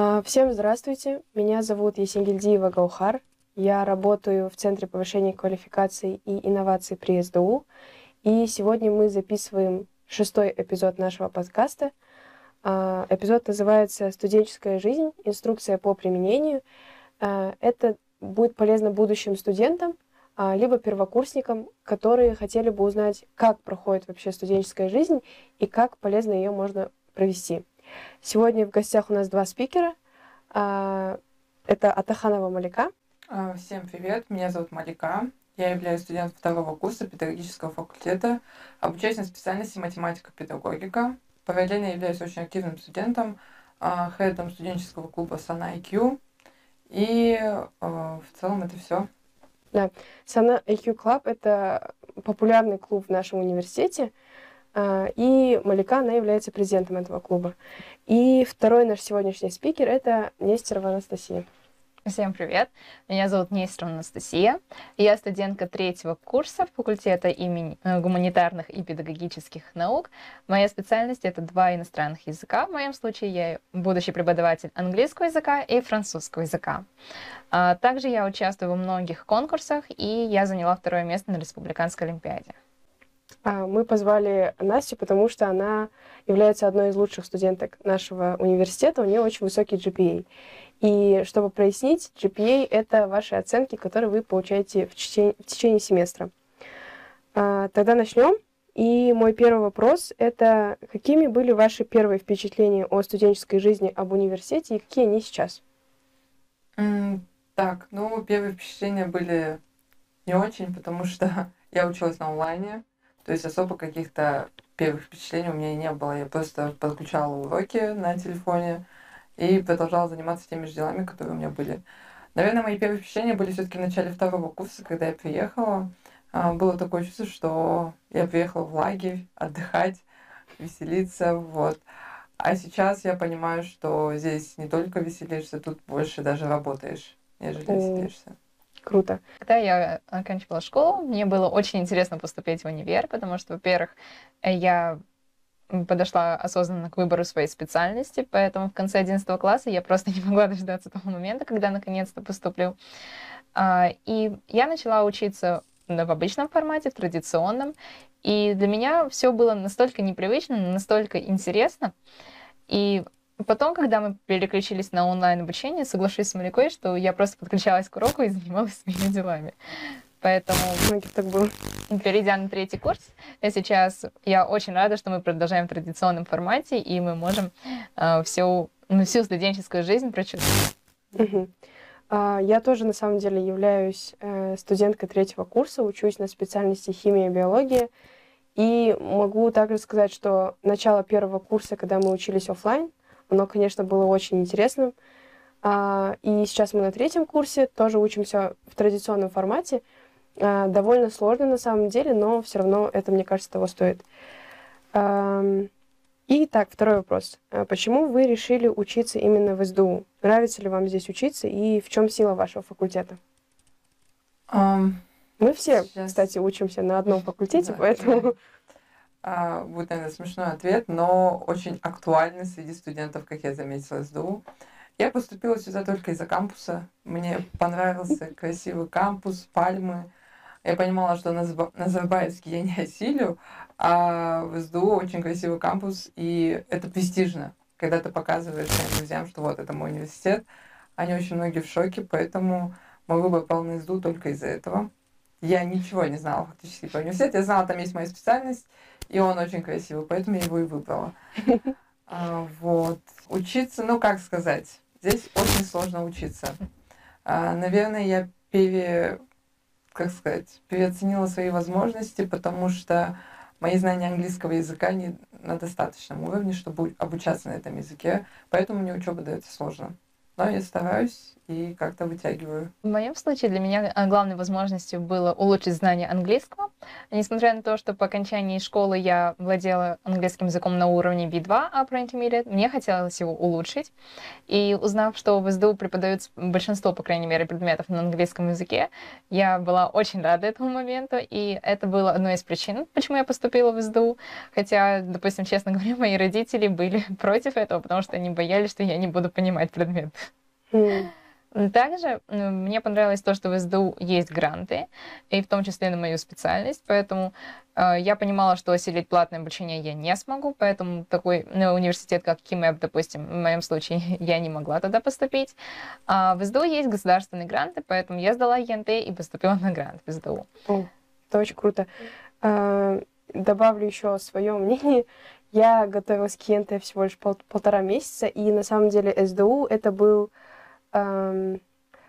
А, всем здравствуйте, меня зовут Есенгельдиева Гаухар. Я работаю в Центре повышения квалификации и инноваций при СДУ. И сегодня мы записываем шестой эпизод нашего подкаста. А, эпизод называется «Студенческая жизнь. Инструкция по применению». А, это будет полезно будущим студентам, либо первокурсникам, которые хотели бы узнать, как проходит вообще студенческая жизнь и как полезно ее можно провести. Сегодня в гостях у нас два спикера. А, это Атаханова Малика. А, всем привет, меня зовут Малика. Я являюсь студентом второго курса педагогического факультета, обучаюсь на специальности математика-педагогика. Параллельно являюсь очень активным студентом, а, хедом студенческого клуба Сана IQ. И в целом это все. Да, Сана IQ Club — это популярный клуб в нашем университете. А, и Малика, она является президентом этого клуба. И второй наш сегодняшний спикер — это Нестерова Анастасия. Всем привет! Меня зовут Нестерова Анастасия. Я студентка третьего курса факультета имени э, гуманитарных и педагогических наук. Моя специальность — это два иностранных языка. В моем случае я будущий преподаватель английского языка и французского языка. А, также я участвую во многих конкурсах, и я заняла второе место на Республиканской Олимпиаде. А, мы позвали Настю, потому что она является одной из лучших студенток нашего университета, у нее очень высокий GPA. И чтобы прояснить, GPA — это ваши оценки, которые вы получаете в течение, в течение семестра. А, тогда начнем. И мой первый вопрос — это какими были ваши первые впечатления о студенческой жизни об университете и какие они сейчас? Mm, так, ну, первые впечатления были не очень, потому что я училась на онлайне, то есть особо каких-то первых впечатлений у меня не было. Я просто подключала уроки на телефоне и продолжала заниматься теми же делами, которые у меня были. Наверное, мои первые впечатления были все-таки в начале второго курса, когда я приехала. А, было такое чувство, что я приехала в лагерь отдыхать, веселиться, вот. А сейчас я понимаю, что здесь не только веселишься, тут больше даже работаешь, нежели веселишься. Круто. Когда я оканчивала школу, мне было очень интересно поступить в универ, потому что, во-первых, я подошла осознанно к выбору своей специальности, поэтому в конце 11 класса я просто не могла дождаться того момента, когда наконец-то поступлю. А, и я начала учиться в обычном формате, в традиционном, и для меня все было настолько непривычно, настолько интересно. И Потом, когда мы переключились на онлайн-обучение, соглашусь с Маликой, что я просто подключалась к уроку и занималась своими делами. Поэтому, так было. перейдя на третий курс, сейчас я очень рада, что мы продолжаем в традиционном формате, и мы можем э, всю, ну, всю студенческую жизнь прочувствовать. Угу. Я тоже, на самом деле, являюсь э, студенткой третьего курса, учусь на специальности химия и биология. И могу также сказать, что начало первого курса, когда мы учились офлайн, оно, конечно, было очень интересным. А, и сейчас мы на третьем курсе, тоже учимся в традиционном формате. А, довольно сложно на самом деле, но все равно это, мне кажется, того стоит. И так, второй вопрос. А почему вы решили учиться именно в СДУ? Нравится ли вам здесь учиться и в чем сила вашего факультета? Um, Мы все, сейчас... кстати, учимся на одном факультете, да, поэтому... А, будет, наверное, смешной ответ, но очень актуальный среди студентов, как я заметила, СДУ. Я поступила сюда только из-за кампуса. Мне понравился красивый кампус, пальмы. Я понимала, что на Назарбаевске я не осилю, а в СДУ очень красивый кампус, и это престижно, когда ты показываешь своим друзьям, что вот это мой университет. Они очень многие в шоке, поэтому мой выбор пал на СДУ только из-за этого. Я ничего не знала фактически по университету. Я знала, там есть моя специальность, и он очень красивый, поэтому я его и выбрала. А, вот. Учиться, ну как сказать, здесь очень сложно учиться. А, наверное, я пере, как сказать, переоценила свои возможности, потому что мои знания английского языка не на достаточном уровне, чтобы обучаться на этом языке, поэтому мне учеба дается сложно. Но я стараюсь, и как-то вытягиваю. В моем случае для меня а, главной возможностью было улучшить знание английского. Несмотря на то, что по окончании школы я владела английским языком на уровне B2 Upper Intermediate, мне хотелось его улучшить. И узнав, что в СДУ преподают большинство, по крайней мере, предметов на английском языке, я была очень рада этому моменту, и это было одной из причин, почему я поступила в СДУ. Хотя, допустим, честно говоря, мои родители были против этого, потому что они боялись, что я не буду понимать предмет. Mm. Также мне понравилось то, что в СДУ есть гранты, и в том числе на мою специальность, поэтому э, я понимала, что осилить платное обучение я не смогу, поэтому такой ну, университет, как КИМЭП, допустим, в моем случае я не могла туда поступить. А в СДУ есть государственные гранты, поэтому я сдала ЕНТ и поступила на грант в СДУ. О, это очень круто. А, добавлю еще свое мнение. Я готовилась к ЕНТ всего лишь пол полтора месяца, и на самом деле СДУ это был Эм,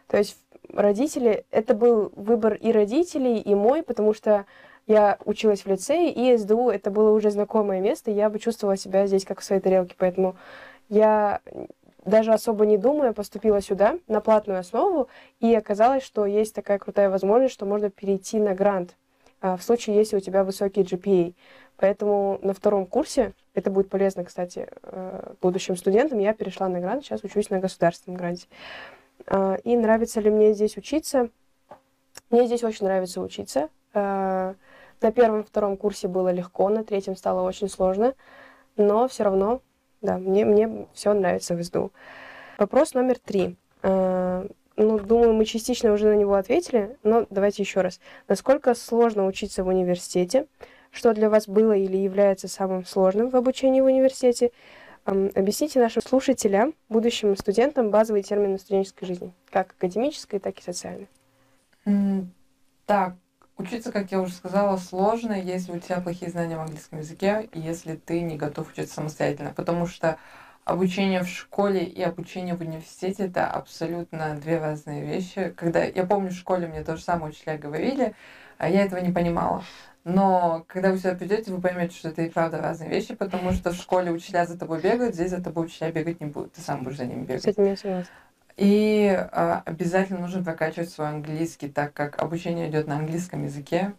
то есть родители, это был выбор и родителей, и мой, потому что я училась в лицее, и СДУ это было уже знакомое место, я бы чувствовала себя здесь как в своей тарелке, поэтому я даже особо не думая поступила сюда на платную основу, и оказалось, что есть такая крутая возможность, что можно перейти на грант в случае, если у тебя высокий GPA. Поэтому на втором курсе, это будет полезно, кстати, э, будущим студентам, я перешла на грант, сейчас учусь на государственном гранте. А, и нравится ли мне здесь учиться? Мне здесь очень нравится учиться. А, на первом-втором курсе было легко, на третьем стало очень сложно, но все равно, да, мне, мне все нравится в СДУ. Вопрос номер три. Ну, думаю, мы частично уже на него ответили, но давайте еще раз. Насколько сложно учиться в университете? что для вас было или является самым сложным в обучении в университете. Объясните нашим слушателям, будущим студентам, базовые термины студенческой жизни, как академической, так и социальной. Так, учиться, как я уже сказала, сложно, если у тебя плохие знания в английском языке, и если ты не готов учиться самостоятельно, потому что обучение в школе и обучение в университете это абсолютно две разные вещи. Когда я помню, в школе мне то же самое учителя говорили, а я этого не понимала. Но когда вы сюда придете, вы поймете, что это и правда разные вещи, потому что в школе учителя за тобой бегают, здесь за тобой учителя бегать не будут, ты сам будешь за ними бегать. С этим я согласна. И а, обязательно нужно прокачивать свой английский, так как обучение идет на английском языке.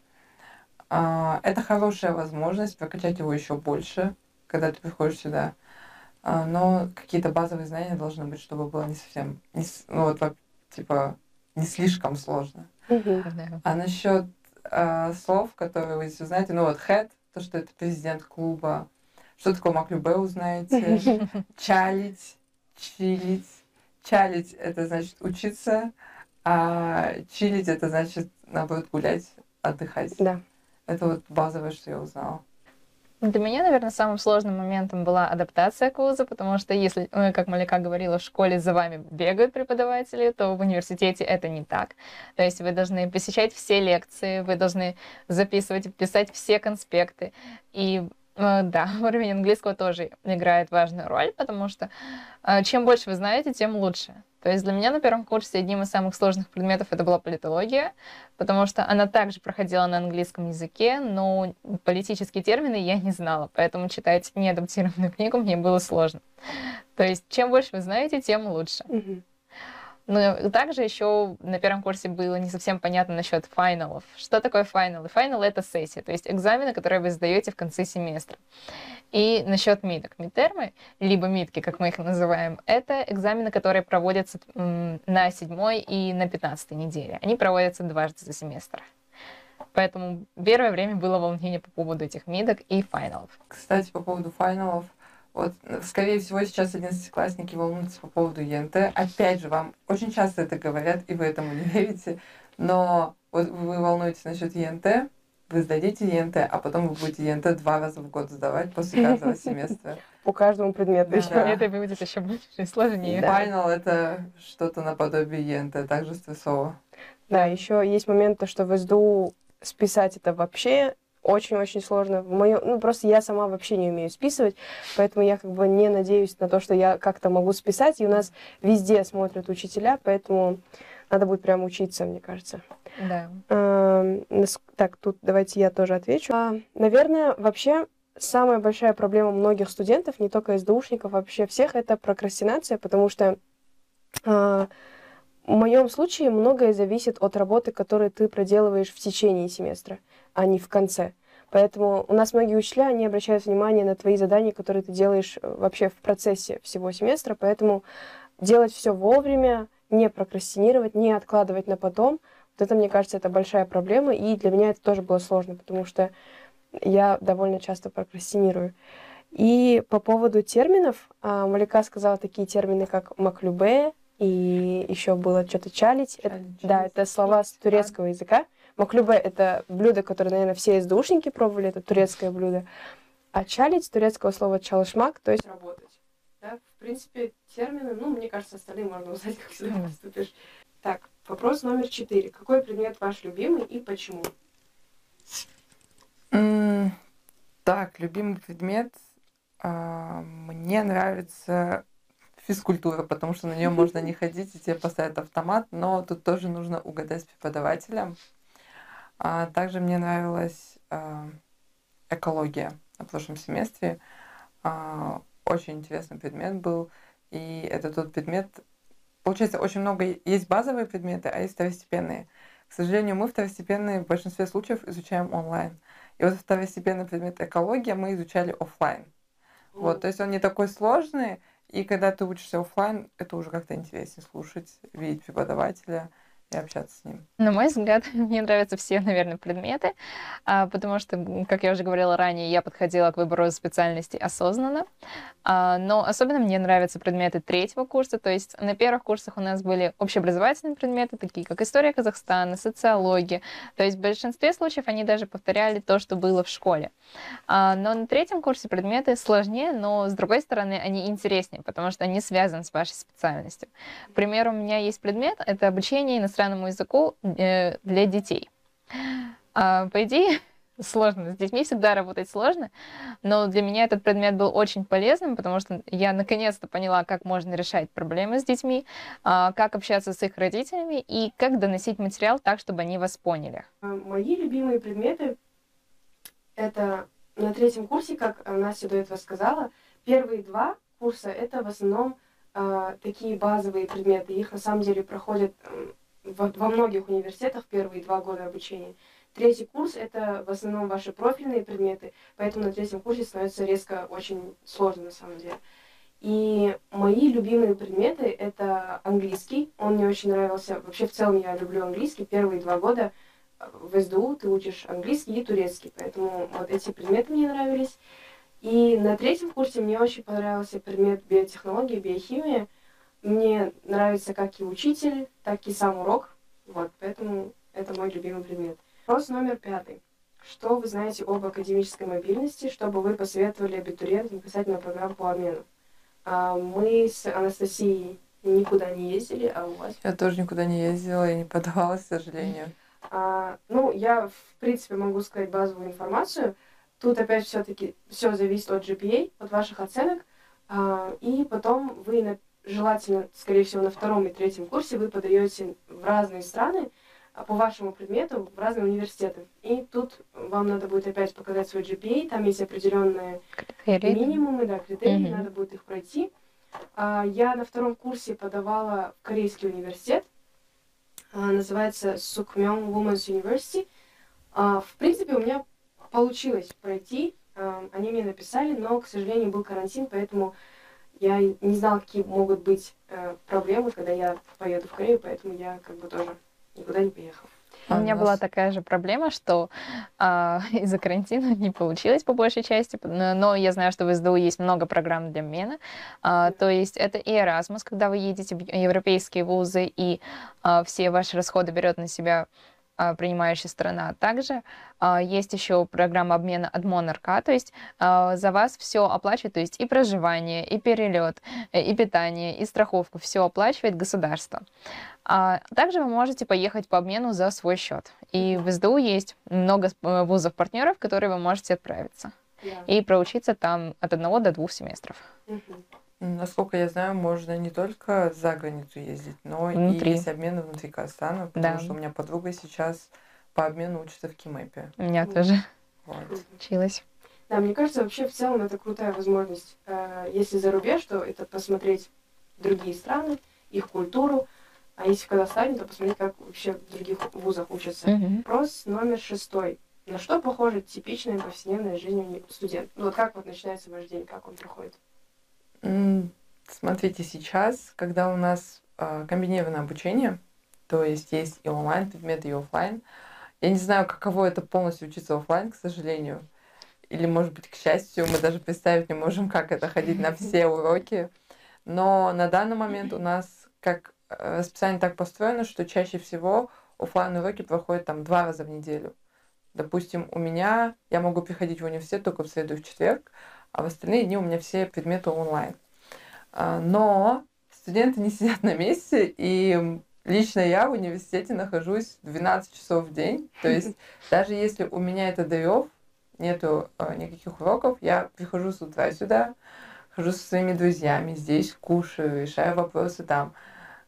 А, это хорошая возможность прокачать его еще больше, когда ты приходишь сюда. Но какие-то базовые знания должны быть, чтобы было не совсем, не, ну вот типа не слишком сложно. А насчет э, слов, которые вы здесь узнаете. Ну вот head, то, что это президент клуба. Что такое маклюбе, узнаете. Чалить, чилить. Чалить — это значит учиться, а чилить — это значит, наоборот, гулять, отдыхать. Да. Это вот базовое, что я узнала. Для меня, наверное, самым сложным моментом была адаптация к вузу, потому что если, ну, как Малика говорила, в школе за вами бегают преподаватели, то в университете это не так. То есть вы должны посещать все лекции, вы должны записывать, писать все конспекты. И да, уровень английского тоже играет важную роль, потому что э, чем больше вы знаете, тем лучше. То есть для меня на первом курсе одним из самых сложных предметов это была политология, потому что она также проходила на английском языке, но политические термины я не знала, поэтому читать неадаптированную книгу мне было сложно. То есть чем больше вы знаете, тем лучше. Mm-hmm. Но также еще на первом курсе было не совсем понятно насчет финалов. Что такое финалы? Финал — это сессия, то есть экзамены, которые вы сдаете в конце семестра. И насчет мидок. Мидтермы, либо мидки, как мы их называем, это экзамены, которые проводятся на седьмой и на пятнадцатой неделе. Они проводятся дважды за семестр. Поэтому первое время было волнение по поводу этих мидок и финалов. Кстати, по поводу финалов, вот, скорее всего, сейчас одиннадцатиклассники волнуются по поводу ЕНТ. Опять же, вам очень часто это говорят, и вы этому не верите. Но вот вы волнуетесь насчет ЕНТ, вы сдадите ЕНТ, а потом вы будете ЕНТ два раза в год сдавать после каждого семестра. По каждому предмету еще. Это будет еще больше сложнее. Финал — это что-то наподобие ЕНТ, также стрессово. Да, еще есть момент, то, что в СДУ списать это вообще очень-очень сложно. В моё... Ну, просто я сама вообще не умею списывать, поэтому я как бы не надеюсь на то, что я как-то могу списать. И у нас везде смотрят учителя, поэтому надо будет прям учиться, мне кажется. Да. А, так, тут давайте я тоже отвечу. А, наверное, вообще самая большая проблема многих студентов, не только СДУшников, вообще всех, это прокрастинация, потому что а, в моем случае многое зависит от работы, которую ты проделываешь в течение семестра, а не в конце. Поэтому у нас многие учителя не обращают внимания на твои задания, которые ты делаешь э, вообще в процессе всего семестра. Поэтому делать все вовремя, не прокрастинировать, не откладывать на потом, вот это, мне кажется, это большая проблема. И для меня это тоже было сложно, потому что я довольно часто прокрастинирую. И по поводу терминов, а, Малика сказала такие термины, как маклюбе, и еще было что-то чалить. Это, да, это слова с турецкого языка. Маклюбе — это блюдо, которое, наверное, все СДУшники пробовали, это турецкое блюдо. А чалить турецкого слова чалышмак, то есть работать. Да, в принципе, термины, ну, мне кажется, остальные можно узнать, как сюда поступишь. Так, вопрос номер четыре. Какой предмет ваш любимый и почему? Mm, так, любимый предмет а, мне нравится физкультура, потому что на нее можно не ходить, и тебе поставят автомат, но тут тоже нужно угадать с преподавателем. А также мне нравилась а, экология на прошлом семестре. А, очень интересный предмет был, и это тот предмет, получается, очень много есть базовые предметы, а есть второстепенные. К сожалению, мы второстепенные в большинстве случаев изучаем онлайн. И вот второстепенный предмет экология мы изучали офлайн. Вот, то есть он не такой сложный, и когда ты учишься офлайн, это уже как-то интереснее слушать, видеть преподавателя и общаться с ним. На мой взгляд, мне нравятся все, наверное, предметы, а, потому что, как я уже говорила ранее, я подходила к выбору специальности осознанно, а, но особенно мне нравятся предметы третьего курса, то есть на первых курсах у нас были общеобразовательные предметы, такие как история Казахстана, социология, то есть в большинстве случаев они даже повторяли то, что было в школе. А, но на третьем курсе предметы сложнее, но с другой стороны они интереснее, потому что они связаны с вашей специальностью. К примеру, у меня есть предмет, это обучение иностранным иностранному языку э, для детей. А, по идее, сложно. С детьми всегда работать сложно, но для меня этот предмет был очень полезным, потому что я наконец-то поняла, как можно решать проблемы с детьми, а, как общаться с их родителями и как доносить материал так, чтобы они вас поняли. А, мои любимые предметы — это на третьем курсе, как Настя до этого сказала, первые два курса — это в основном такие базовые предметы. Их на самом деле проходят во, во многих университетах первые два года обучения. Третий курс — это в основном ваши профильные предметы, поэтому на третьем курсе становится резко очень сложно на самом деле. И мои любимые предметы — это английский. Он мне очень нравился. Вообще, в целом, я люблю английский. Первые два года в СДУ ты учишь английский и турецкий, поэтому вот эти предметы мне нравились. И на третьем курсе мне очень понравился предмет биотехнологии, биохимия — мне нравится как и учитель, так и сам урок. Вот, поэтому это мой любимый предмет. Вопрос номер пятый. Что вы знаете об академической мобильности, чтобы вы посоветовали абитуриентам касательно программ по обмену? А, мы с Анастасией никуда не ездили, а у вас? Я тоже никуда не ездила и не подавалась, к сожалению. А, ну, я, в принципе, могу сказать базовую информацию. Тут опять все-таки все зависит от GPA, от ваших оценок. А, и потом вы на желательно, скорее всего, на втором и третьем курсе вы подаете в разные страны а, по вашему предмету в разные университеты. И тут вам надо будет опять показать свой GPA, там есть определенные критерии. минимумы, да, критерии, mm-hmm. надо будет их пройти. А, я на втором курсе подавала в Корейский университет, а, называется Sukmyong Women's University. В принципе, у меня получилось пройти, они мне написали, но, к сожалению, был карантин, поэтому я не знала, какие могут быть э, проблемы, когда я поеду в Корею, поэтому я как бы тоже никуда не поехала. У меня была такая же проблема, что а, из-за карантина не получилось по большей части, но я знаю, что в СДУ есть много программ для обмена. А, то есть это и Erasmus, когда вы едете в европейские вузы, и а, все ваши расходы берет на себя а, принимающая страна. Также а, есть еще программа обмена от Монарка, то есть а, за вас все оплачивает, то есть и проживание, и перелет, и питание, и страховку, все оплачивает государство. Также вы можете поехать по обмену за свой счет. И в СДУ есть много э, вузов-партнеров, в которые вы можете отправиться. Yeah. И проучиться там от одного до двух семестров. Mm-hmm. Насколько я знаю, можно не только за границу ездить, но внутри. и есть обмены внутри Казахстана, потому да. что у меня подруга сейчас по обмену учится в Кимэпе. У меня тоже вот. училась. Да, мне кажется, вообще в целом это крутая возможность. Э, если за рубеж, то это посмотреть другие страны, их культуру, А если в Казахстане, то посмотреть, как вообще в других вузах учатся. Мгм. Вопрос номер шестой. На что похожа типичная повседневная жизнь студента? Ну вот как вот начинается ваш день, как он проходит? Смотрите, сейчас, когда у нас а, комбинированное обучение, то есть есть и онлайн предметы, и оффлайн, я не знаю, каково это полностью учиться оффлайн, к сожалению. Или, может быть, к счастью, мы даже представить не можем, как это ходить на все уроки. Но на данный момент у нас как э, расписание так построено, что чаще всего оффлайн уроки проходят там два раза в неделю. Допустим, у меня я могу приходить в университет только в среду и в четверг, а в остальные дни у меня все предметы онлайн. А, Но студенты не сидят на месте, и лично я в университете нахожусь 12 часов в день. То есть даже если у меня это даев, нету э, никаких уроков, я прихожу с утра сюда, хожу со своими друзьями, здесь кушаю, решаю вопросы там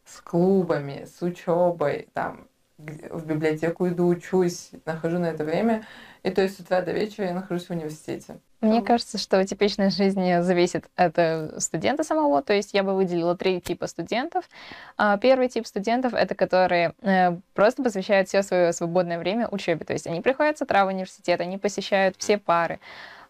с клубами, с учебой, там в библиотеку иду, учусь, нахожу на это время. И то есть с утра до вечера я нахожусь в университете. Мне кажется, что типичная жизнь зависит от э, студента самого. То есть я бы выделила три типа студентов. А, Первый тип студентов это которые э, просто посвящают все свое свободное время учебе. То есть они приходят с утра в университет, они посещают все пары.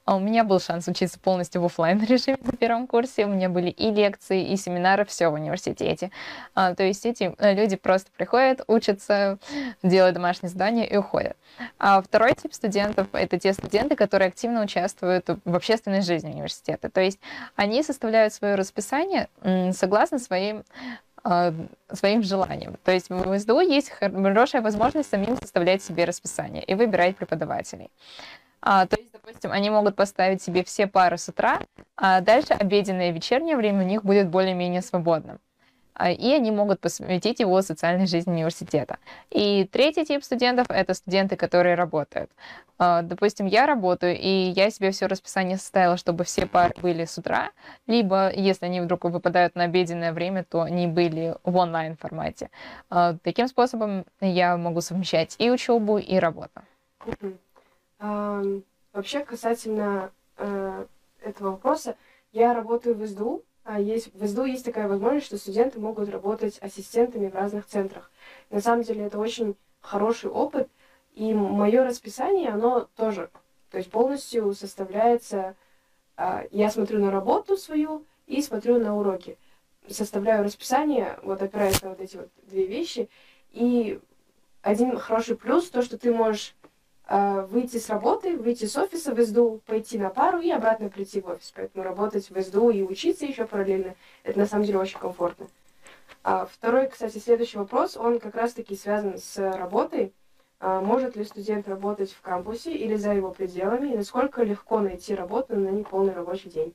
А у меня был шанс учиться полностью в оффлайн режиме на первом курсе. У меня были и лекции, и семинары, все в университете. А, то есть эти э, люди просто приходят, учатся, делают домашние задания и уходят. А второй тип студентов — это те студенты, которые активно участвуют в общественной жизни университета. То есть они составляют свое расписание согласно своим а, своим желаниям. То есть в СДУ есть хорошая возможность самим составлять себе расписание и выбирать преподавателей. А, то есть, допустим, они могут поставить себе все пары с утра, а дальше обеденное и вечернее время у них будет более-менее свободным. А, И они могут посвятить его социальной жизни университета. И третий тип студентов — это студенты, которые работают. А, Допустим, я работаю, и я себе все расписание составила, чтобы все пары были с утра, либо, если они вдруг выпадают на обеденное время, то они были в онлайн-формате. А, Таким способом я могу совмещать и учебу, и работу. Вообще, касательно э, этого вопроса, я работаю в СДУ. а Есть, в СДУ есть такая возможность, что студенты могут работать ассистентами в разных центрах. На самом деле это очень хороший опыт, и мое расписание, оно тоже, то есть полностью составляется, а, я смотрю на работу свою и смотрю на уроки. Составляю расписание, вот опираясь на вот эти вот две вещи, и один хороший плюс, то, что ты можешь выйти с работы, выйти с офиса в СДУ, пойти на пару и обратно прийти в офис. Поэтому работать в СДУ и учиться еще параллельно, это на самом деле очень комфортно. А второй, кстати, следующий вопрос, он как раз-таки связан с работой. А может ли студент работать в кампусе или за его пределами, и насколько легко найти работу на неполный рабочий день?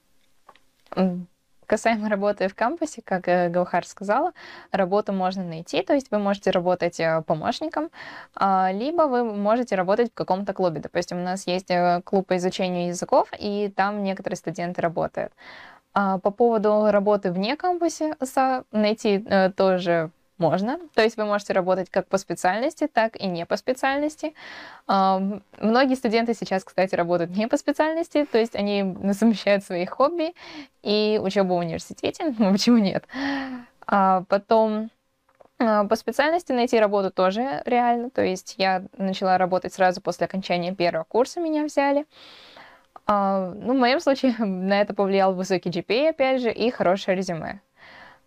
Касаемо работы в кампусе, как э, Гаухар сказала, работу можно найти, то есть вы можете работать э, помощником, а, либо вы можете работать в каком-то клубе. Допустим, у нас есть э, клуб по изучению языков, и там некоторые студенты работают. А По поводу работы вне кампуса найти тоже можно. То есть вы можете работать как по специальности, так и не по специальности. Многие студенты сейчас, кстати, работают не по специальности, то есть они совмещают свои хобби и учебу в университете. Ну, почему нет? А потом а, по специальности найти работу тоже реально. То есть я начала работать сразу после окончания первого курса, меня взяли. А, ну, в моем случае на это повлиял высокий GPA, опять же, и хорошее резюме.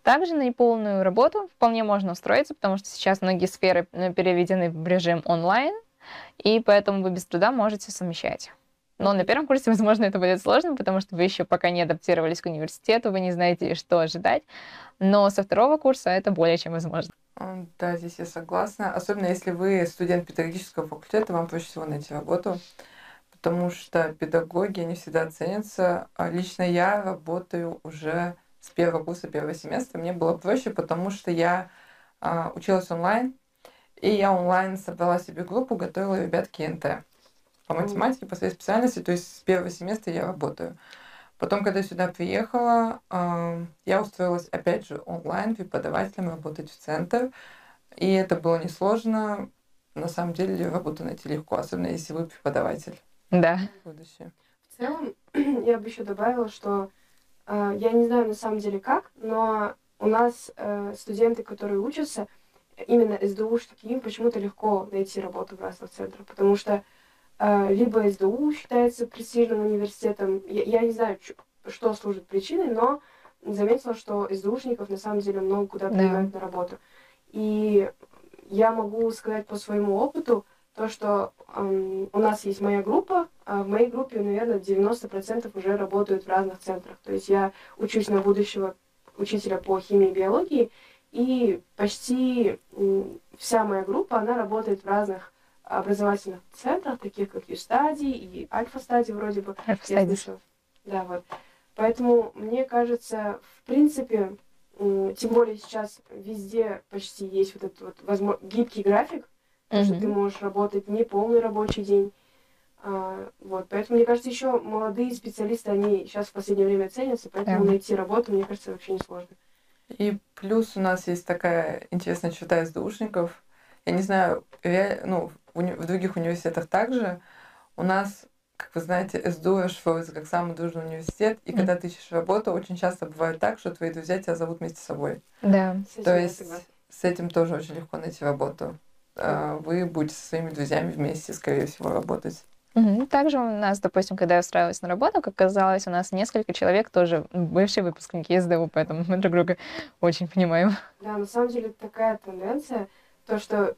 Также на неполную работу вполне можно устроиться, потому что сейчас многие сферы э, переведены в режим онлайн, и поэтому вы без труда можете совмещать. Но на первом курсе, возможно, это будет сложно, потому что вы еще пока не адаптировались к университету, вы не знаете, что ожидать. Но со второго курса это более чем возможно. М, Да, здесь я согласна. Особенно если вы студент педагогического факультета, вам проще всего найти работу, потому что педагоги не всегда ценятся. А Лично я работаю уже с первого курса, первого семестра. Мне было проще, потому что я а, училась онлайн, и я онлайн собрала себе группу, готовила ребят к КНТ по математике, по своей специальности, то есть с первого семестра я работаю. Потом, когда сюда приехала, ам, я устроилась опять же онлайн преподавателем работать в центр. И это было несложно. На самом деле работу найти легко, особенно если вы преподаватель Да. в будущее. В целом, я бы еще добавила, что э, я не знаю на самом деле как, но у нас э, студенты, которые учатся, именно СДУшники, им почему-то легко найти работу в разных центрах, потому что э, либо СДУ считается престижным университетом, я, я не знаю, что служит причиной, но заметила, что СДУшников на самом деле много куда принимают да. на работу. И я могу сказать по своему опыту, то, что э, у нас есть моя группа, а в моей группе, наверное, 90% уже работают в разных центрах. То есть я учусь на будущего учителя по химии и биологии, и почти вся моя группа, она работает в разных образовательных центрах, таких как Юстади и Альфа-стадии вроде бы. Альфа-стадии. Да, вот. Поэтому, мне кажется, в принципе, тем более сейчас везде почти есть вот этот вот возможно, гибкий график, mm-hmm. что ты можешь работать не полный рабочий день. А, вот, поэтому, мне кажется, еще молодые специалисты, они сейчас в последнее время ценятся, поэтому yeah. найти работу, мне кажется, вообще не сложно. И плюс у нас есть такая интересная черта СДУшников. Я не знаю, ну, в, других университетах также. У нас, как вы знаете, СДУ расшифровывается как самый дружный университет. И mm. когда ты ищешь работу, очень часто бывает так, что твои друзья тебя зовут вместе с собой. Да. То есть с этим тоже очень легко найти работу. Mm. Вы будете со своими друзьями вместе, скорее всего, работать. Также у нас, допустим, когда я устраивалась на работу, как оказалось, у нас несколько человек тоже бывшие выпускники СДУ, поэтому мы друг друга очень понимаем. Да, на самом деле такая тенденция, то, что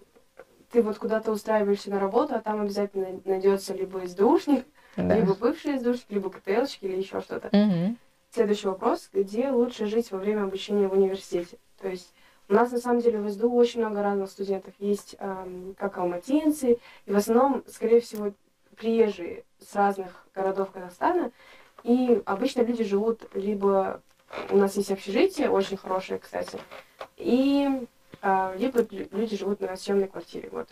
ты вот куда-то устраиваешься на работу, а там обязательно найдется либо СДУшник, да. либо бывший СДУшник, либо КТЛщик или еще что-то. Угу. Следующий вопрос, где лучше жить во время обучения в университете? То есть у нас на самом деле в СДУ очень много разных студентов. Есть эм, как алматинцы, и в основном, скорее всего, приезжие с разных городов Казахстана, и обычно люди живут либо у нас есть общежитие, очень хорошее, кстати, и а, либо люди живут на съемной квартире. Вот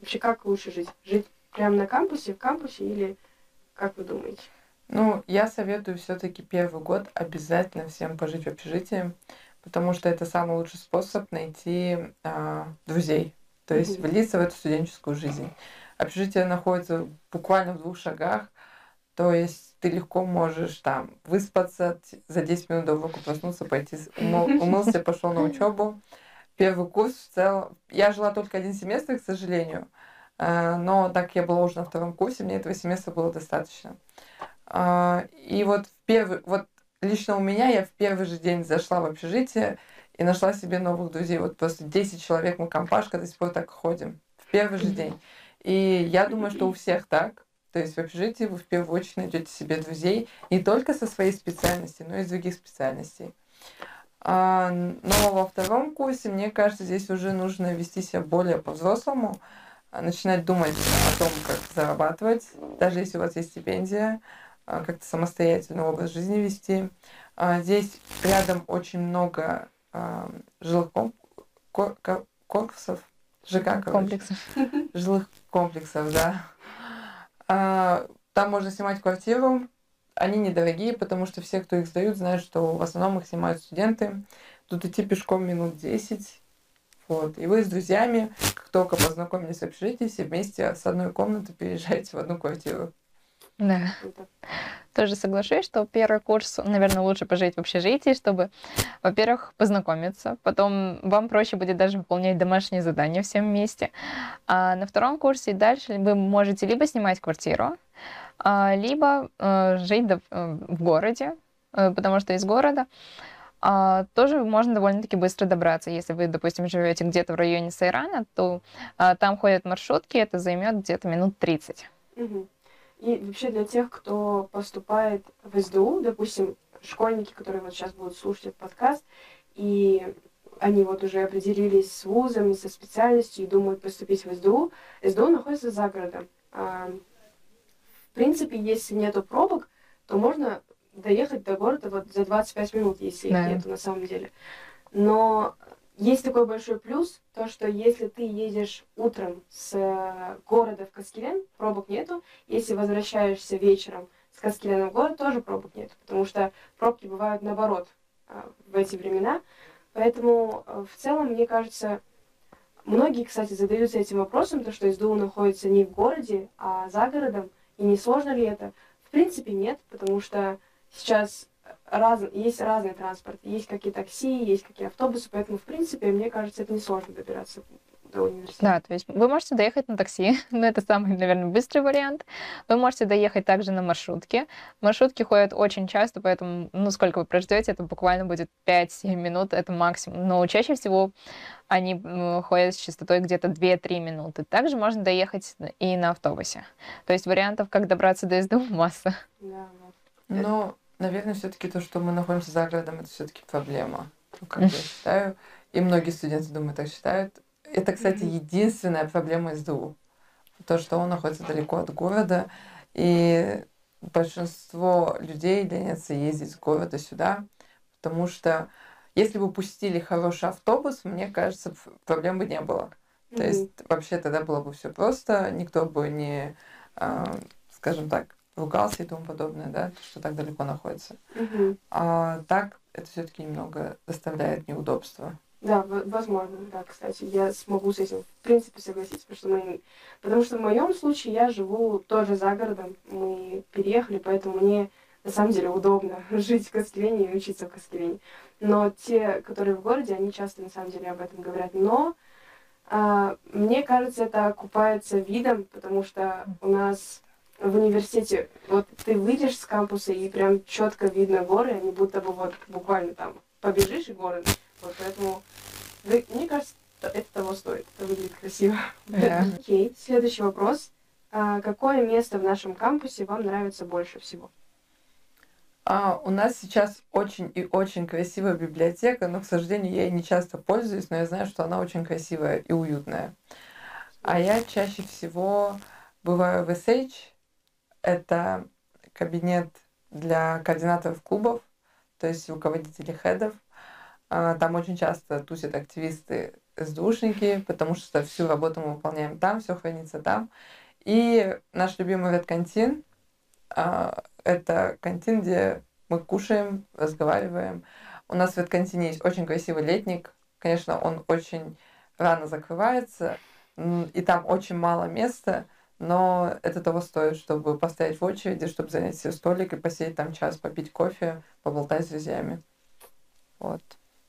вообще как лучше жить? Жить прямо на кампусе, в кампусе или как вы думаете? Ну, я советую все-таки первый год обязательно всем пожить в общежитии, потому что это самый лучший способ найти а, друзей, то есть mm-hmm. влиться в эту студенческую жизнь. Общежитие находится буквально в двух шагах, то есть ты легко можешь там выспаться, за 10 минут до урока проснуться, пойти, умыл, умылся, пошел на учебу. Первый курс в целом... Я жила только один семестр, к сожалению, э, но так как я была уже на втором курсе, мне этого семестра было достаточно. А, и вот первый... Вот лично у меня я в первый же день зашла в общежитие и нашла себе новых друзей. Вот просто 10 человек мы компашка до сих пор так ходим. В первый же день. И я думаю, что у всех так. То есть в общежитии вы в первую очередь найдете себе друзей не только со своей специальности, но и из других специальностей. А, но во втором курсе, мне кажется, здесь уже нужно вести себя более по-взрослому, начинать думать о том, как зарабатывать, даже если у вас есть стипендия, как-то самостоятельный образ жизни вести. Здесь рядом очень много жилых корпусов, ЖК. Комплексов. Жилых комплексов, да. А, там можно снимать квартиру. Они недорогие, потому что все, кто их сдают, знают, что в основном их снимают студенты. Тут идти пешком минут 10. Вот. И вы с друзьями, как только познакомились в общежитии, все вместе с одной комнаты переезжаете в одну квартиру. Да. Тоже соглашусь, что первый курс, наверное, лучше пожить в общежитии, чтобы, во-первых, познакомиться, потом вам проще будет даже выполнять домашние задания всем вместе. А на втором курсе дальше вы можете либо снимать квартиру, а, либо э, жить э, в городе, э, потому что из города а, тоже можно довольно-таки быстро добраться. Если вы, допустим, живете где-то в районе Сайрана, то а, там ходят маршрутки, это займет где-то минут 30. Угу. И вообще для тех, кто поступает в СДУ, допустим, школьники, которые вот сейчас будут слушать этот подкаст, и они вот уже определились с вузом и со специальностью и думают поступить в СДУ, СДУ находится за городом. А, в принципе, если нету пробок, то можно доехать до города вот за 25 минут, если да. их нету на самом деле. Но есть такой большой плюс, то что если ты едешь утром с э, города в Каскелен, пробок нету. Если возвращаешься вечером с Каскелена в город, тоже пробок нет, потому что пробки бывают наоборот э, в эти времена. Поэтому э, в целом, мне кажется, многие, кстати, задаются этим вопросом, то что СДУ находится не в городе, а за городом, и не сложно ли это? В принципе, нет, потому что сейчас раз, есть разный транспорт. Есть какие такси, есть какие автобусы, поэтому, в принципе, мне кажется, это несложно добираться до университета. Да, то есть вы можете доехать на такси, но это самый, наверное, быстрый вариант. Вы можете доехать также на маршрутке. Маршрутки ходят очень часто, поэтому, ну, сколько вы прождете, это буквально будет 5-7 минут, это максимум. Но чаще всего они ходят с частотой где-то 2-3 минуты. Также можно доехать и на автобусе. То есть вариантов, как добраться до СДУ, масса. Да, да. Но, наверное, все-таки то, что мы находимся за городом, это все-таки проблема. Ну, как я считаю. И многие студенты, думаю, так считают. Это, кстати, единственная проблема СДУ. То, что он находится далеко от города, и большинство людей ленятся ездить с города сюда, потому что если бы пустили хороший автобус, мне кажется, проблем бы не было. То есть вообще тогда было бы все просто, никто бы не, э, скажем так, ругался и тому подобное, да, что так далеко находится. Мгм. А так это все-таки немного доставляет неудобства. Да, в- возможно, да, кстати, я смогу с этим, в принципе, согласиться, потому что, мы, потому что в моем случае я живу тоже за городом, мы переехали, поэтому мне на самом деле удобно жить в Каскелене и учиться в Каскелене. Но те, которые в городе, они часто на самом деле об этом говорят. Но а, мне кажется, это окупается видом, потому что у нас в университете, вот ты выйдешь с кампуса и прям четко видно горы, они будто бы вот буквально там побежишь и горы. Вот поэтому, мне кажется, это того стоит. Это выглядит красиво. Да. Окей, следующий вопрос. А, какое место в нашем кампусе вам нравится больше всего? А, у нас сейчас очень и очень красивая библиотека, но, к сожалению, я ей не часто пользуюсь, но я знаю, что она очень красивая и уютная. А я чаще всего бываю в SH. Это кабинет для координаторов клубов, то есть руководителей хедов. А, Там очень часто тусят активисты СДУшники, потому что всю работу мы выполняем там, все хранится там. И наш любимый редкантин а, это кантин, где мы кушаем, разговариваем. У нас в редкантине есть очень красивый летник. Конечно, он очень рано закрывается, и там очень мало места, но это того стоит, чтобы постоять в очереди, чтобы занять себе столик и посидеть там час, попить кофе, поболтать с друзьями. Вот.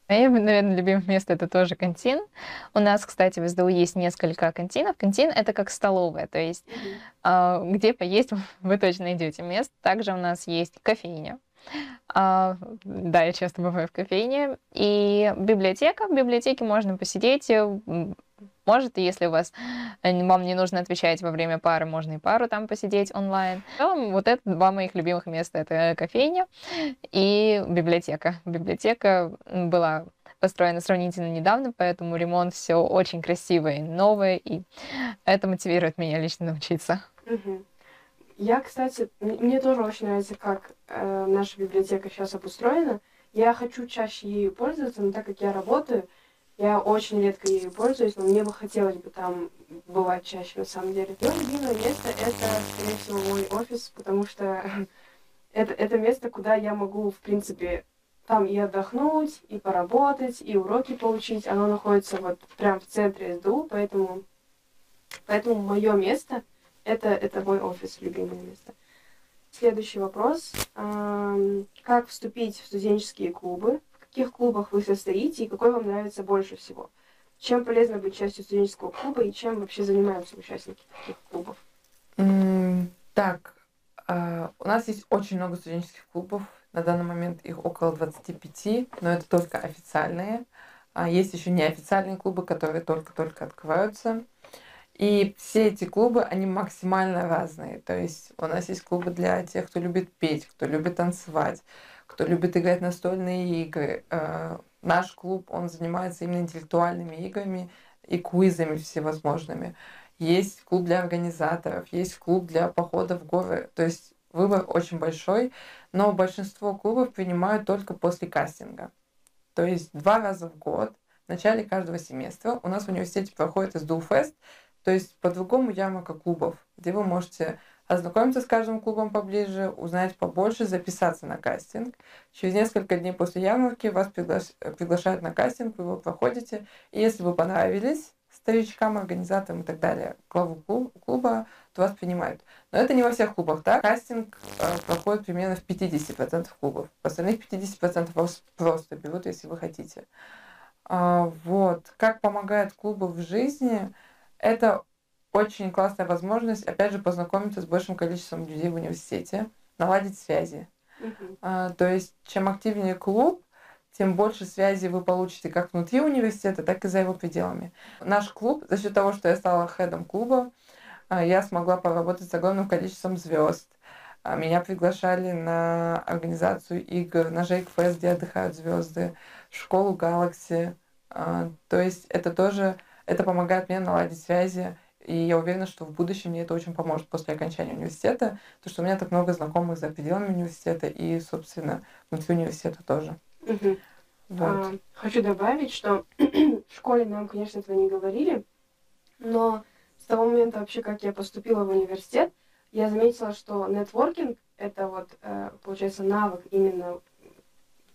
Мое, наверное, любимое место это тоже кантин. У нас, кстати, в СДУ есть несколько кантинов. Кантин это как столовая, то есть а, где поесть вы точно найдете место. Также у нас есть кофейня. А, да, я часто бываю в кофейне. И библиотека. В библиотеке можно посидеть. Может, если у вас э, вам не нужно отвечать во время пары, можно и пару там посидеть онлайн. В целом, вот это два моих любимых места. Это кофейня и библиотека. Библиотека была построена сравнительно недавно, поэтому ремонт все очень красивое и новое, и это мотивирует меня лично научиться. Мгм. Я, кстати, мне тоже очень нравится, как э, наша библиотека сейчас обустроена. Я хочу чаще ею пользоваться, но так как я работаю, я очень редко ею пользуюсь, но мне бы хотелось бы там бывать чаще, на самом деле. Мое любимое место — это, скорее всего, мой офис, потому что это, это место, куда я могу, в принципе, там и отдохнуть, и поработать, и уроки получить. Оно находится вот прям в центре СДУ, поэтому, поэтому мое место — это, это мой офис, любимое место. Следующий вопрос. Как вступить в студенческие клубы? Каких клубах вы состоите и какой вам нравится больше всего? Чем полезно быть частью студенческого клуба и чем вообще занимаются участники таких клубов? М, Так, а, у нас есть очень много студенческих клубов. На данный момент их около 25, но это только официальные. А Есть еще неофициальные клубы, которые только-только открываются. И все эти клубы, они максимально разные. То есть у нас есть клубы для тех, кто любит петь, кто любит танцевать, кто любит играть настольные игры. Э, Наш клуб, он занимается именно интеллектуальными играми и квизами всевозможными. Есть клуб для организаторов, есть клуб для похода в горы. То есть выбор очень большой, но большинство клубов принимают только после кастинга. То есть два раза в год, в начале каждого семестра, у нас в университете проходит Fest, то есть по-другому ярмарка клубов, где вы можете ознакомиться с каждым клубом поближе, узнать побольше, записаться на кастинг. Через несколько дней после ярмарки вас пригла- приглашают на кастинг, вы его проходите, и если вы понравились, старичкам, организаторам и так далее, главу клуба, то вас принимают. Но это не во всех клубах, да? Кастинг э, проходит примерно в 50% клубов. Остальных 50% вас просто берут, если вы хотите. А, вот. Как помогает клубы в жизни? Это очень классная возможность, опять же, познакомиться с большим количеством людей в университете, наладить связи. Uh-huh. А, то есть, чем активнее клуб, тем больше связи вы получите как внутри университета, так и за его пределами. Наш клуб, за счет того, что я стала хедом клуба, а, я смогла поработать с огромным количеством звезд. А, меня приглашали на организацию игр, на Жейк Фест, где отдыхают звезды, школу. А, то есть это тоже, это помогает мне наладить связи, и я уверена, что в будущем мне это очень поможет после окончания университета, потому что у меня так много знакомых за пределами университета и, собственно, внутри университета тоже. Угу. Вот. А, хочу добавить, что в школе нам, конечно, этого не говорили, но с того момента вообще, как я поступила в университет, я заметила, что нетворкинг — это вот, э, получается, навык именно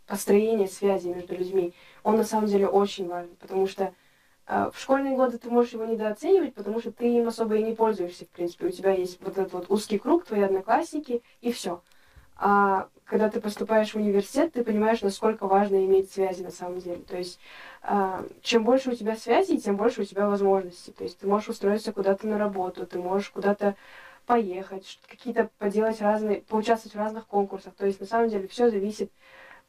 построения связи между людьми. Он на самом деле очень важен, потому что в школьные годы ты можешь его недооценивать, потому что ты им особо и не пользуешься, в принципе. У тебя есть вот этот вот узкий круг, твои одноклассники, и все. А когда ты поступаешь в университет, ты понимаешь, насколько важно иметь связи на самом деле. То есть, э, чем больше у тебя связей, тем больше у тебя возможностей. То есть, ты можешь устроиться куда-то на работу, ты можешь куда-то поехать, какие-то поделать разные, поучаствовать в разных конкурсах. То есть, на самом деле, все зависит,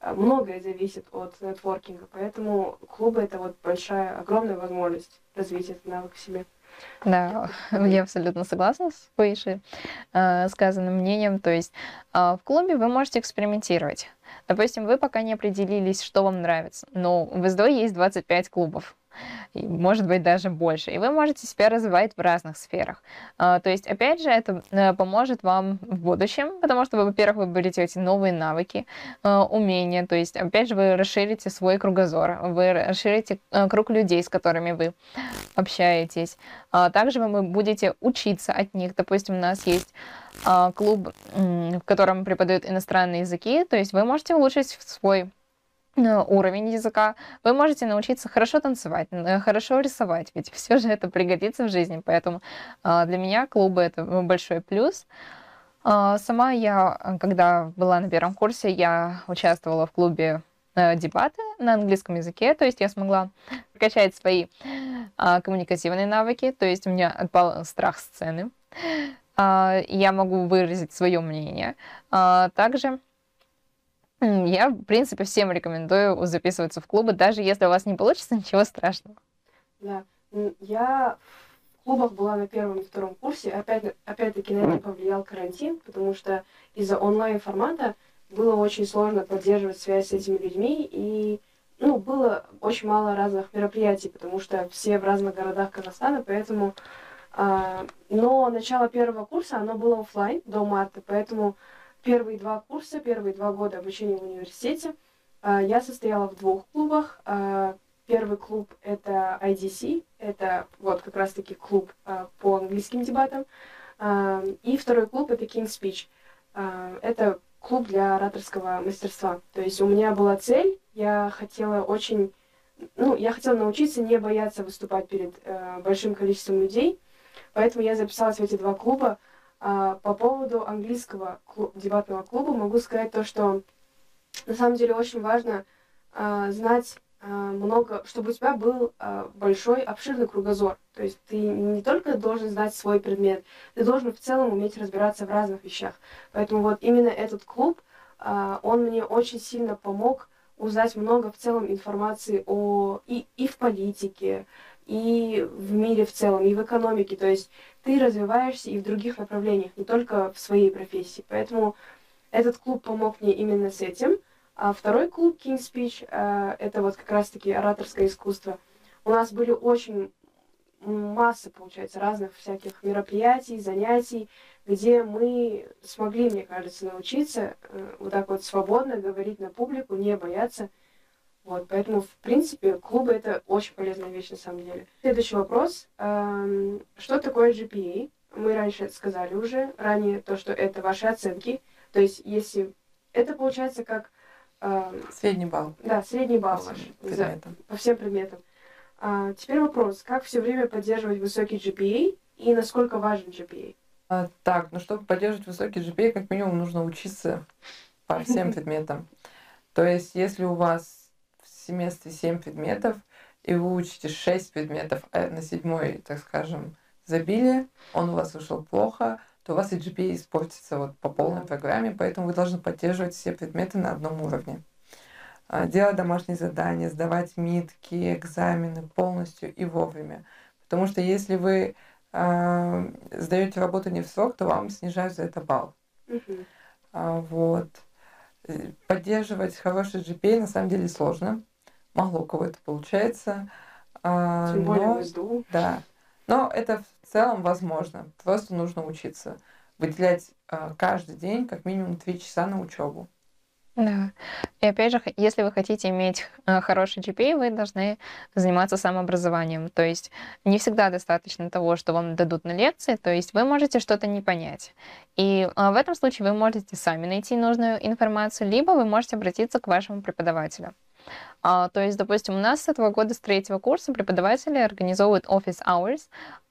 многое зависит от нетворкинга. Поэтому клубы это вот большая, огромная возможность развить этот навык в себе. Да, я абсолютно согласна с выше э, сказанным мнением. То есть э, в клубе вы можете экспериментировать. Допустим, вы пока не определились, что вам нравится, но в СДО есть 25 клубов может быть, даже больше. И вы можете себя развивать в разных сферах. А, то есть, опять же, это э, поможет вам в будущем, потому что, вы, во-первых, вы будете эти новые навыки, а, умения, то есть, опять же, вы расширите свой кругозор, вы расширите э, круг людей, с которыми вы общаетесь. А, также вы будете учиться от них. Допустим, у нас есть клуб, в котором преподают иностранные языки, то есть вы можете улучшить свой Э, уровень языка, вы можете научиться хорошо танцевать, э, хорошо рисовать, ведь все же это пригодится в жизни, поэтому а, для меня клубы это большой плюс. А, сама я, когда была на первом курсе, я участвовала в клубе э, дебаты на английском языке, то есть я смогла качать свои а, коммуникативные навыки, то есть у меня отпал страх сцены, я могу выразить свое мнение. Также я, в принципе, всем рекомендую записываться в клубы, даже если у вас не получится, ничего страшного. Да, я в клубах была на первом и втором курсе. Опять, опять-таки на это повлиял карантин, потому что из-за онлайн-формата было очень сложно поддерживать связь с этими людьми, и ну, было очень мало разных мероприятий, потому что все в разных городах Казахстана, поэтому... А, но начало первого курса, оно было офлайн до марта, поэтому первые два курса, первые два года обучения в университете а, я состояла в двух клубах. А, первый клуб — это IDC, это вот как раз-таки клуб а, по английским дебатам. И второй клуб — это King's Speech. Это клуб для ораторского мастерства. То есть у меня была цель, я хотела очень... Ну, я хотела научиться не бояться выступать перед э, большим количеством людей, поэтому я записалась в эти два клуба, по поводу английского клуб, дебатного клуба могу сказать то, что на самом деле очень важно а, знать а, много, чтобы у тебя был а, большой, обширный кругозор. То есть ты не только должен знать свой предмет, ты должен в целом уметь разбираться в разных вещах. Поэтому вот именно этот клуб, а, он мне очень сильно помог узнать много в целом информации о и, и в политике, и в мире в целом, и в экономике. То есть ты развиваешься и в других направлениях, не только в своей профессии. Поэтому этот клуб помог мне именно с этим. А второй клуб King's Speech э, это вот как раз-таки ораторское искусство. У нас были очень масса, получается, разных всяких мероприятий, занятий, где мы смогли, мне кажется, научиться э, вот так вот свободно говорить на публику, не бояться вот, поэтому, в принципе, клубы это очень полезная вещь на самом деле. Следующий вопрос. Эм, что такое GPA? Мы раньше сказали уже ранее то, что это ваши оценки. То есть, если это получается как... Эм, средний балл. Да, средний балл по ваш. Предметам. За, по всем предметам. А, теперь вопрос, как все время поддерживать высокий GPA и насколько важен GPA? А, так, ну чтобы поддерживать высокий GPA, как минимум нужно учиться по всем предметам. То есть, если у вас семестре 7 предметов, и вы учите 6 предметов, а на седьмой, так скажем, забили, он у вас вышел плохо, то у вас и GPA испортится вот по полной программе, поэтому вы должны поддерживать все предметы на одном уровне. А, делать домашние задания, сдавать митки, экзамены полностью и вовремя. Потому что если вы э, сдаете работу не в срок, то вам снижают за это балл. Мгм. А, вот. Э, Поддерживать хороший GPA на самом деле сложно. Мало у кого это получается. А, Тем более но- в СДУ. да. Но это в целом возможно. Просто нужно учиться. Выделять а, каждый день как минимум 3 часа на учебу. Да. И опять же, если вы хотите иметь э, хороший GPA, вы должны заниматься самообразованием. То есть не всегда достаточно того, что вам дадут на лекции, то есть вы можете что-то не понять. И а, в этом случае вы можете сами найти нужную информацию, либо вы можете обратиться к вашему преподавателю. А, то есть, допустим, у нас с этого года, с третьего курса, преподаватели организовывают office hours.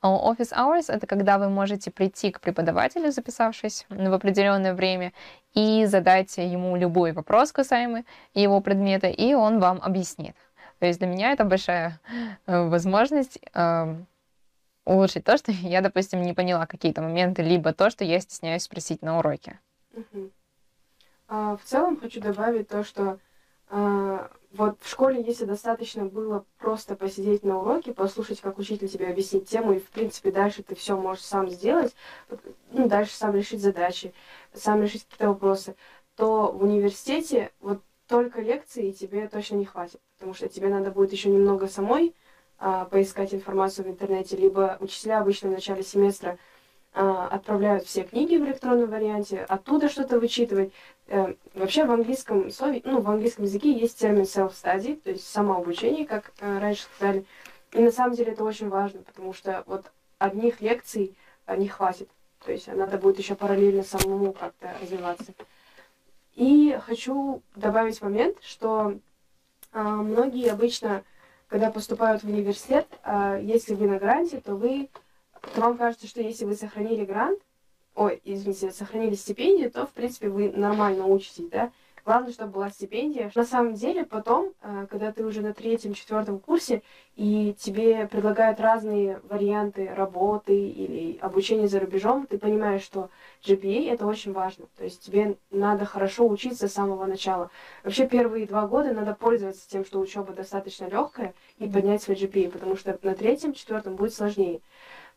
А Office hours — это когда вы можете прийти к преподавателю, записавшись в определенное время, и задать ему любой вопрос касаемый его предмета, и он вам объяснит. То есть для меня это большая э, возможность э, улучшить то, что я, допустим, не поняла какие-то моменты, либо то, что я стесняюсь спросить на уроке. Мгм. А, В целом хочу добавить то, что а, вот в школе, если достаточно было просто посидеть на уроке, послушать, как учитель тебе объяснит тему, и, в принципе, дальше ты все можешь сам сделать, ну, дальше сам решить задачи, сам решить какие-то вопросы, то в университете вот только лекции тебе точно не хватит, потому что тебе надо будет еще немного самой а, поискать информацию в интернете, либо учителя обычно в начале семестра а, отправляют все книги в электронном варианте, оттуда что-то вычитывать. Э, Вообще в английском слове, ну, в английском языке есть термин self-study, то есть самообучение, как э, раньше сказали. И на самом деле это очень важно, потому что вот одних лекций э, не хватит. То есть надо будет еще параллельно самому как-то развиваться. И хочу добавить момент, что многие обычно, когда поступают в университет, если вы на гранте, то вы то вам кажется, что если вы сохранили грант, ой, извините, сохранили стипендию, то, в принципе, вы нормально учитесь, да? Главное, чтобы была стипендия. На самом деле, потом, э, когда ты уже на третьем, четвертом курсе, и тебе предлагают разные варианты работы или обучения за рубежом, ты понимаешь, что GPA это очень важно. То есть тебе надо хорошо учиться с самого начала. Вообще первые два года надо пользоваться тем, что учеба достаточно легкая, и поднять свой GPA, потому что на третьем, четвертом будет сложнее.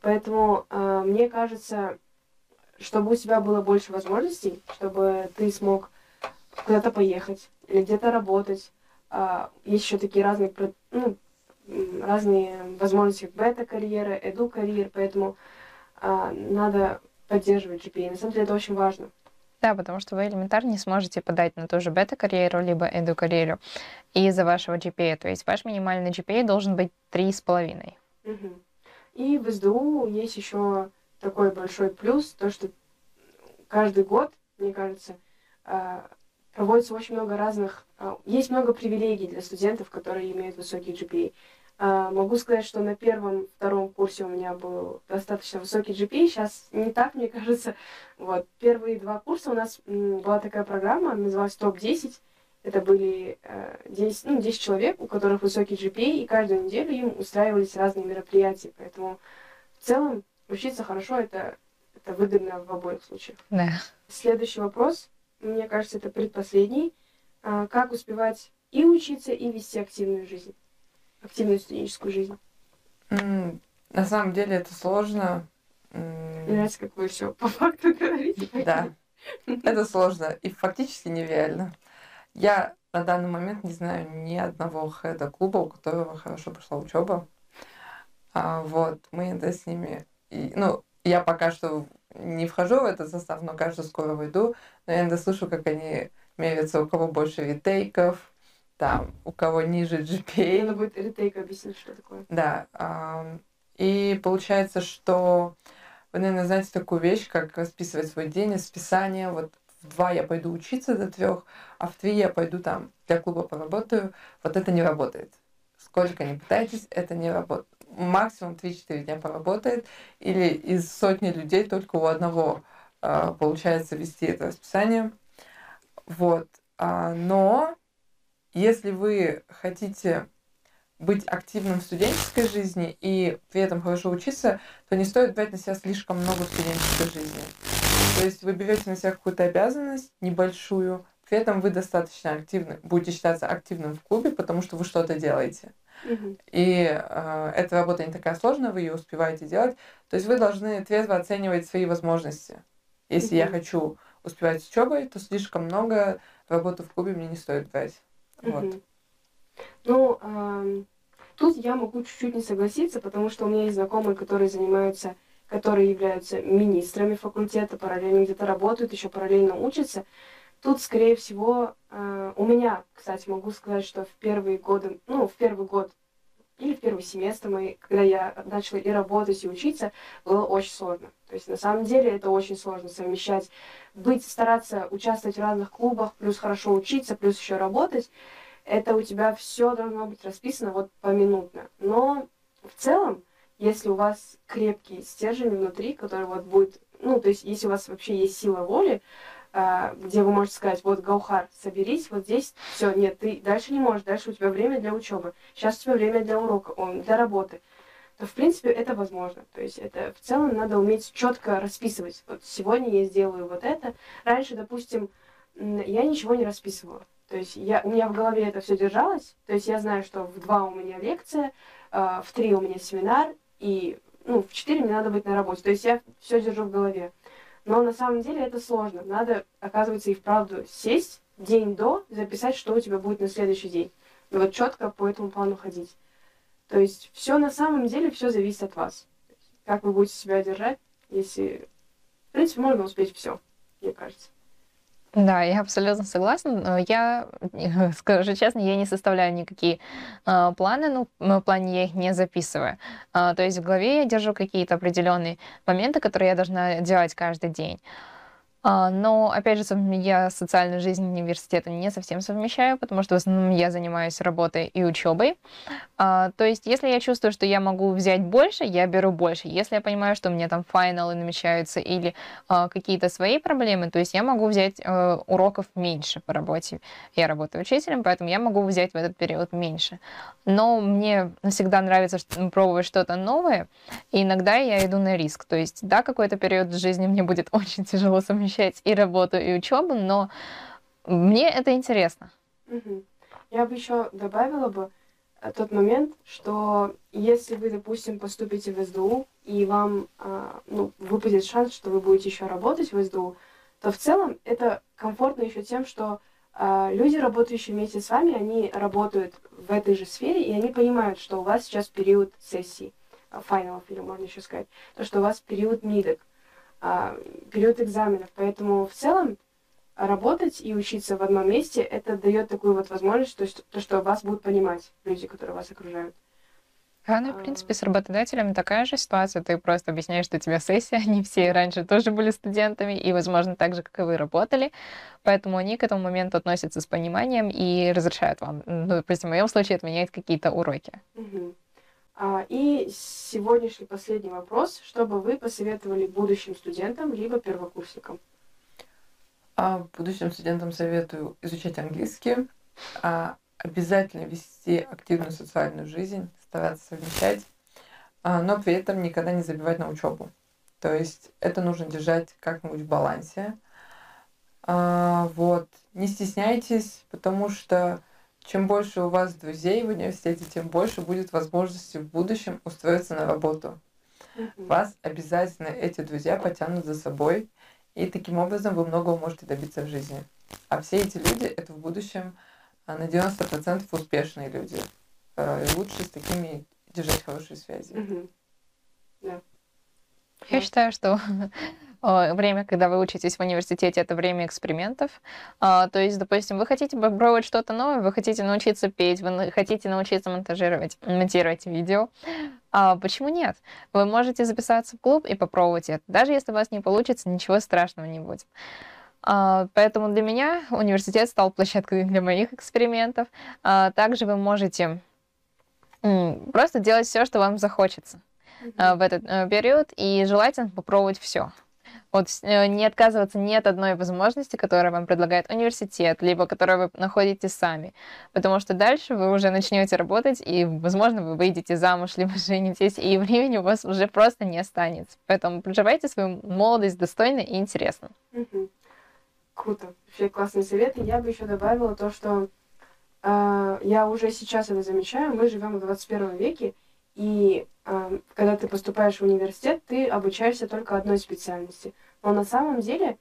Поэтому э, мне кажется, чтобы у тебя было больше возможностей, чтобы ты смог куда-то поехать или где-то работать. А, есть еще такие разные, ну, разные возможности, бета-карьера, эду-карьер, поэтому а, надо поддерживать GPA. На самом деле это очень важно. Да, потому что вы элементарно не сможете подать на ту же бета-карьеру, либо эду-карьеру из-за вашего GPA. То есть ваш минимальный GPA должен быть 3,5. Мгм. И в СДУ есть еще такой большой плюс, то, что каждый год, мне кажется, а, проводится очень много разных... а, Есть много привилегий для студентов, которые имеют высокий GPA. А, Могу сказать, что на первом, втором курсе у меня был достаточно высокий GPA, сейчас не так, мне кажется. Вот. Первые два курса у нас была такая программа, называлась ТОП-10. Это были э, 10, ну, 10 человек, у которых высокий GPA, и каждую неделю им устраивались разные мероприятия. Поэтому в целом учиться хорошо это, это выгодно в обоих случаях. Да. Следующий вопрос, мне кажется, это предпоследний. А, Как успевать и учиться, и вести активную жизнь? Активную студенческую жизнь. На самом деле это сложно. М, Мне нравится, как вы все по факту говорите. Да, это сложно и фактически нереально. Я на данный момент не знаю ни одного хеда клуба, у которого хорошо пошла учеба. А, вот, мы иногда с ними... и- ну, я пока что не вхожу в этот состав, но кажется, скоро войду. Но я иногда слышу, как они мерятся, у кого больше ретейков, там, у кого ниже GPA. Надо будет ретейк объяснить, что такое. Да. И получается, что вы, наверное, знаете такую вещь, как расписывать свой день, расписание. Вот в два я пойду учиться до трех, а в три я пойду там для клуба поработаю. Вот это не работает. сколько не пытайтесь, это не работает. Максимум 3-4 дня поработает, или из сотни людей только у одного э, получается вести это расписание. Вот. А, но если вы хотите быть активным в студенческой жизни и при этом хорошо учиться, то не стоит брать на себя слишком много студенческой жизни. То есть вы берете на себя какую-то обязанность небольшую, при этом вы достаточно активны, будете считаться активным в клубе, потому что вы что-то делаете. И э, эта работа не такая сложная, вы ее успеваете делать. То есть вы должны трезво оценивать свои возможности. Если я хочу успевать с учебой, то слишком много работы в клубе мне не стоит брать. Вот. Ну, ам, тут я могу чуть-чуть не согласиться, потому что у меня есть знакомые, которые занимаются, которые являются министрами факультета, параллельно где-то работают, еще параллельно учатся. Тут, скорее всего, а, у меня, кстати, могу сказать, что в первые годы, ну, в первый год или в первый семестр мой, когда я начала и работать, и учиться, было очень сложно. То есть, на самом деле, это очень сложно совмещать, быть, стараться участвовать в разных клубах, плюс хорошо учиться, плюс еще работать это у тебя все должно быть расписано вот поминутно. Но в целом, если у вас крепкий стержень внутри, который вот будет, ну, то есть если у вас вообще есть сила воли, где вы можете сказать, вот, Гаухар, соберись, вот здесь все, нет, ты дальше не можешь, дальше у тебя время для учебы, сейчас у тебя время для урока, для работы, то, в принципе, это возможно. То есть это в целом надо уметь четко расписывать. Вот сегодня я сделаю вот это. Раньше, допустим, я ничего не расписывала. То есть я, у меня в голове это все держалось. То есть я знаю, что в два у меня лекция, э, в три у меня семинар, и ну, в четыре мне надо быть на работе. То есть я все держу в голове. Но на самом деле это сложно. Надо, оказывается, и вправду сесть день до, записать, что у тебя будет на следующий день. И вот четко по этому плану ходить. То есть все на самом деле, все зависит от вас. Как вы будете себя держать, если... В принципе, можно успеть все, мне кажется. Да, я абсолютно согласна. Я, скажу честно, я не составляю никакие а, планы, ну, в плане я их не записываю. А, то есть в голове я держу какие-то определенные моменты, которые я должна делать каждый день. А, Но, опять же, я социальную жизнь университета не совсем совмещаю, потому что в основном я занимаюсь работой и учебой. А, То есть, если я чувствую, что я могу взять больше, я беру больше. Если я понимаю, что у меня там финалы намечаются или а, какие-то свои проблемы, то есть я могу взять э, уроков меньше по работе. Я работаю учителем, поэтому я могу взять в этот период меньше. Но мне всегда нравится пробовать что-то новое, и иногда я иду на риск. То есть, да, какой-то период жизни мне будет очень тяжело совмещать и работу, и учебу, но мне это интересно. Я бы еще добавила бы э, тот момент, что если вы, допустим, поступите в СДУ, и вам а, ну, выпадет шанс, что вы будете еще работать в СДУ, то в целом это комфортно еще тем, что а, люди, работающие вместе с вами, они работают в этой же сфере, и они понимают, что у вас сейчас период сессий, а, файналов, или можно еще сказать, то, что у вас период мидок, а, период экзаменов. Поэтому в целом работать и учиться в одном месте, это дает такую вот возможность, то, есть, то, что вас будут понимать люди, которые вас окружают. Да, ну, в принципе, с работодателями такая же ситуация. Ты просто объясняешь, что у тебя сессия, они все раньше тоже были студентами, и, возможно, так же, как и вы, работали. Поэтому они к этому моменту относятся с пониманием и разрешают вам, ну, допустим, в моем случае, отменять какие-то уроки. Мгм. А, и сегодняшний последний вопрос. Что бы вы посоветовали будущим студентам, либо первокурсникам? А будущим студентам советую изучать английский, а, обязательно вести активную социальную жизнь, стараться совмещать, а, но при этом никогда не забивать на учебу. То есть это нужно держать как-нибудь в балансе. А, вот. Не стесняйтесь, потому что чем больше у вас друзей в университете, тем больше будет возможности в будущем устроиться на работу. Вас обязательно эти друзья потянут за собой, и таким образом вы многого можете добиться в жизни. А все эти люди это в будущем а, на 90% успешные люди. Э, И лучше с такими держать хорошие связи. Мгм. Я считаю, что время, когда вы учитесь в университете, это время экспериментов. А, То есть, допустим, вы хотите попробовать что-то новое, вы хотите научиться петь, вы хотите научиться монтажировать, монтировать видео. А почему нет? Вы можете записаться в клуб и попробовать это. Даже если у вас не получится, ничего страшного не будет. А, Поэтому для меня университет стал площадкой для моих экспериментов. А, Также вы можете просто делать все, что вам захочется э, в этот э, период, и желательно попробовать все. Вот э, не отказываться ни от одной возможности, которую вам предлагает университет, либо которую вы находите сами. Потому что дальше вы уже начнете работать, и, возможно, вы выйдете замуж, либо женитесь, и времени у вас уже просто не останется. Поэтому проживайте свою молодость достойно и интересно. Мгм. Круто. Вообще классные советы. Я бы еще добавила то, что э, я уже сейчас это замечаю. Мы живем в 21 веке, и когда ты поступаешь в университет, ты обучаешься только одной специальности. Но на самом деле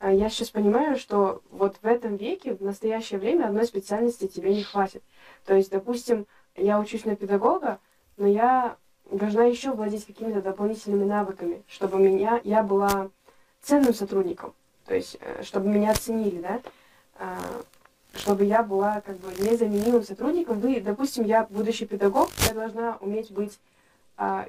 э, я сейчас понимаю, что вот в этом веке, в настоящее время, одной специальности тебе не хватит. То есть, допустим, я учусь на педагога, но я должна еще владеть какими-то дополнительными навыками, чтобы меня, я была ценным сотрудником. То есть, э, чтобы меня оценили, да, А, чтобы я была как бы незаменимым сотрудником. Вы, допустим, я будущий педагог, я должна уметь быть,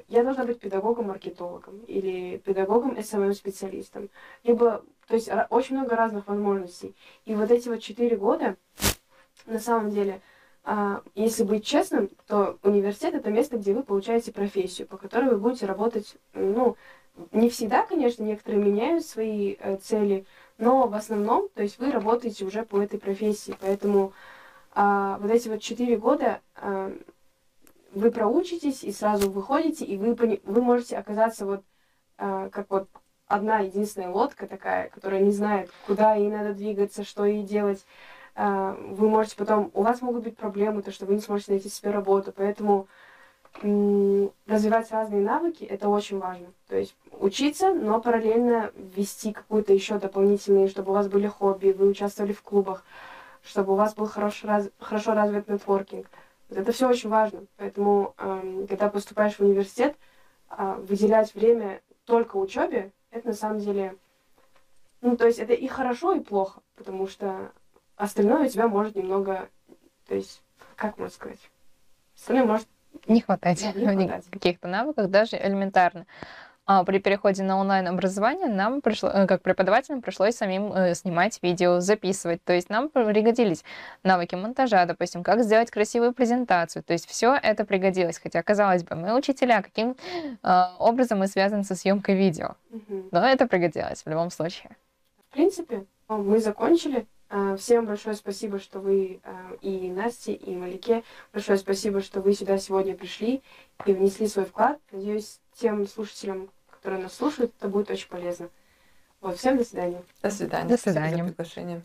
я должна быть педагогом-маркетологом или педагогом СММ-специалистом. Либо, то есть ра- очень много разных возможностей. И вот эти вот четыре года, на самом деле, а, если быть честным, то университет это место, где вы получаете профессию, по которой вы будете работать, ну, не всегда, конечно, некоторые меняют свои э, цели, но в основном, то есть вы работаете уже по этой профессии, поэтому а, вот эти вот четыре года а, вы проучитесь и сразу выходите, и вы, вы можете оказаться вот а, как вот одна единственная лодка такая, которая не знает, куда ей надо двигаться, что ей делать. А, вы можете потом, у вас могут быть проблемы, то, что вы не сможете найти себе работу, поэтому м, развивать разные навыки это очень важно. То есть учиться, но параллельно вести какую-то еще дополнительные, чтобы у вас были хобби, вы участвовали в клубах, чтобы у вас был хорошо, раз- хорошо развит нетворкинг. Это все очень важно. Поэтому, эм, когда поступаешь в университет, а, выделять время только учебе, это на самом деле, ну, то есть это и хорошо, и плохо, потому что остальное у тебя может немного, то есть, как можно сказать, остальное может Не хватает Да, не хватает. каких-то навыков, даже элементарно. А при переходе на онлайн-образование нам пришло, э, как преподавателям пришлось самим э, снимать видео, записывать. То есть нам пригодились навыки монтажа, допустим, как сделать красивую презентацию. То есть все это пригодилось. Хотя, казалось бы, мы учителя, каким э, образом мы связаны со съемкой видео. Но это пригодилось в любом случае. В принципе, мы закончили. Всем большое спасибо, что вы и Насте, и Малике. Большое спасибо, что вы сюда сегодня пришли и внесли свой вклад. Надеюсь, тем слушателям, которые нас слушают, это будет очень полезно. Вот, всем до свидания. До свидания. До Спасибо за свидания. приглашение.